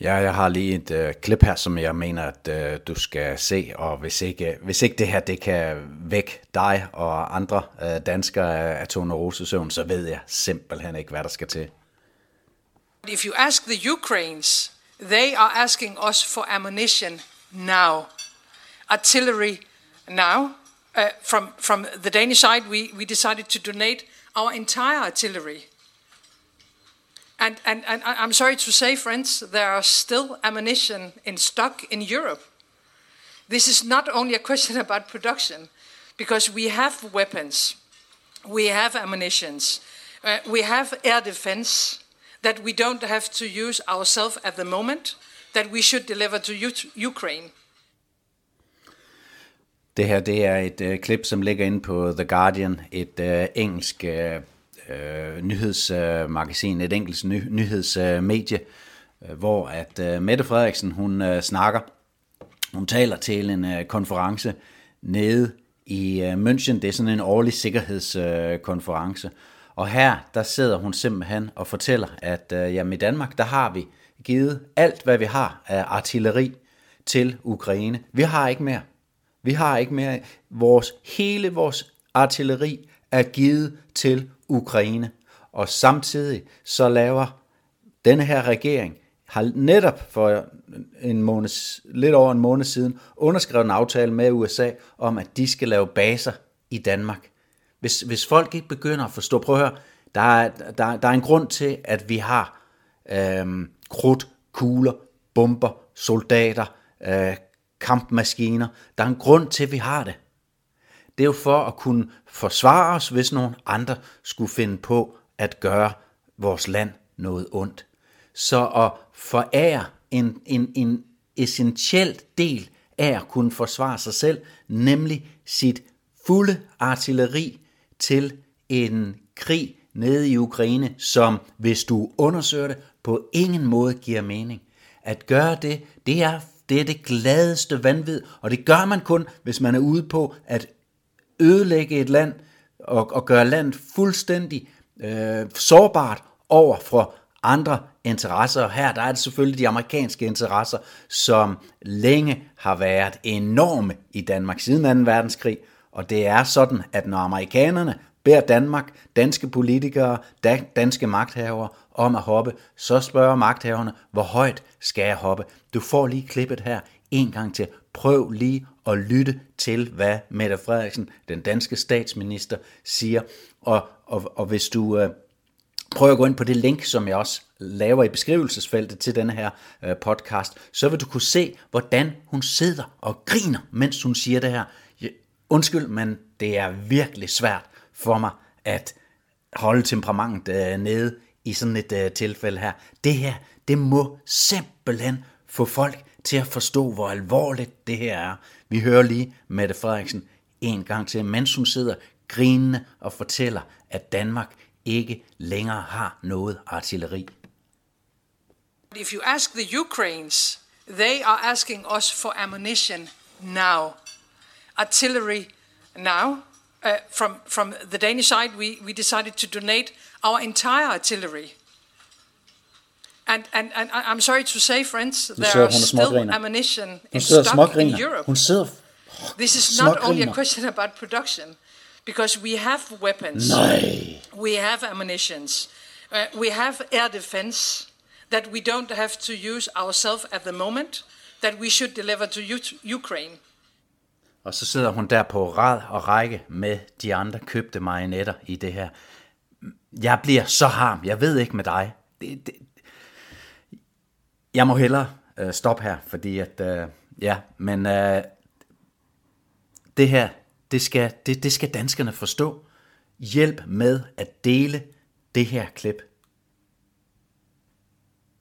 Ja, jeg har lige et øh, klip her, som jeg mener, at øh, du skal se, og hvis ikke, øh, hvis ikke det her det kan vække dig og andre øh, danskere af tonerosesøvn, så ved jeg simpelthen ikke, hvad der skal til. If you ask the Ukrainians, they are asking us for ammunition now, artillery now. Uh, from from the Danish side, we, we decided to donate our entire artillery And, and, and I'm sorry to say, friends, there are still ammunition in stock in Europe. This is not only a question about production, because we have weapons, we have ammunitions, uh, we have air defense that we don't have to use ourselves at the moment, that we should deliver to Ukraine. Det her det er et uh, klip, som ligger inde på The Guardian, et uh, engelsk uh, øh, nyhedsmagasin, et enkelt ny, nyhedsmedie, øh, hvor at øh, Mette Frederiksen, hun øh, snakker, hun taler til en øh, konference nede i øh, München. Det er sådan en årlig sikkerhedskonference. Øh, og her, der sidder hun simpelthen og fortæller, at øh, jamen, i Danmark, der har vi givet alt, hvad vi har af artilleri til Ukraine. Vi har ikke mere. Vi har ikke mere. Vores, hele vores artilleri er givet til Ukraine. Og samtidig så laver denne her regering, har netop for en måned, lidt over en måned siden underskrevet en aftale med USA om, at de skal lave baser i Danmark. Hvis, hvis folk ikke begynder at forstå, prøv at høre, der er, der, der er en grund til, at vi har øhm, krudt, kugler, bomber, soldater, øh, kampmaskiner. Der er en grund til, at vi har det. Det er jo for at kunne forsvare os, hvis nogen andre skulle finde på at gøre vores land noget ondt. Så at forære en, en, en essentiel del af at kunne forsvare sig selv, nemlig sit fulde artilleri til en krig nede i Ukraine, som hvis du undersøger det, på ingen måde giver mening. At gøre det, det er det, er det gladeste vanvid, og det gør man kun, hvis man er ude på at ødelægge et land og, og gøre landet fuldstændig øh, sårbart over for andre interesser. Her der er det selvfølgelig de amerikanske interesser, som længe har været enorme i Danmark siden 2. verdenskrig. Og det er sådan, at når amerikanerne beder Danmark, danske politikere, danske magthavere om at hoppe, så spørger magthaverne, hvor højt skal jeg hoppe? Du får lige klippet her en gang til. Prøv lige at lytte til, hvad Mette Frederiksen, den danske statsminister, siger. Og, og, og hvis du øh, prøver at gå ind på det link, som jeg også laver i beskrivelsesfeltet til denne her øh, podcast, så vil du kunne se, hvordan hun sidder og griner, mens hun siger det her. Undskyld, men det er virkelig svært for mig at holde temperamentet øh, nede i sådan et øh, tilfælde her. Det her, det må simpelthen få folk til at forstå, hvor alvorligt det her er. Vi hører lige Mette Frederiksen en gang til, mens hun sidder grinende og fortæller, at Danmark ikke længere har noget artilleri. If you ask the Ukrainians, they are asking us for ammunition now. Artillery now. Uh, from, from the Danish side, we, we decided to donate our entire artillery And, and, and I'm sorry to say, friends, there are still ammunition in stock in Europe. Hun sidder This is not only a question about production, because we have weapons, Nej. we have ammunitions, uh, we have air defense that we don't have to use ourselves at the moment, that we should deliver to Ukraine. Og så sidder hun der på rad og række med de andre købte marionetter i det her. Jeg bliver så harm. Jeg ved ikke med dig. Det, det, jeg må hellere øh, stoppe her, fordi at, øh, ja, men øh, det her, det skal, det, det skal danskerne forstå. Hjælp med at dele det her klip.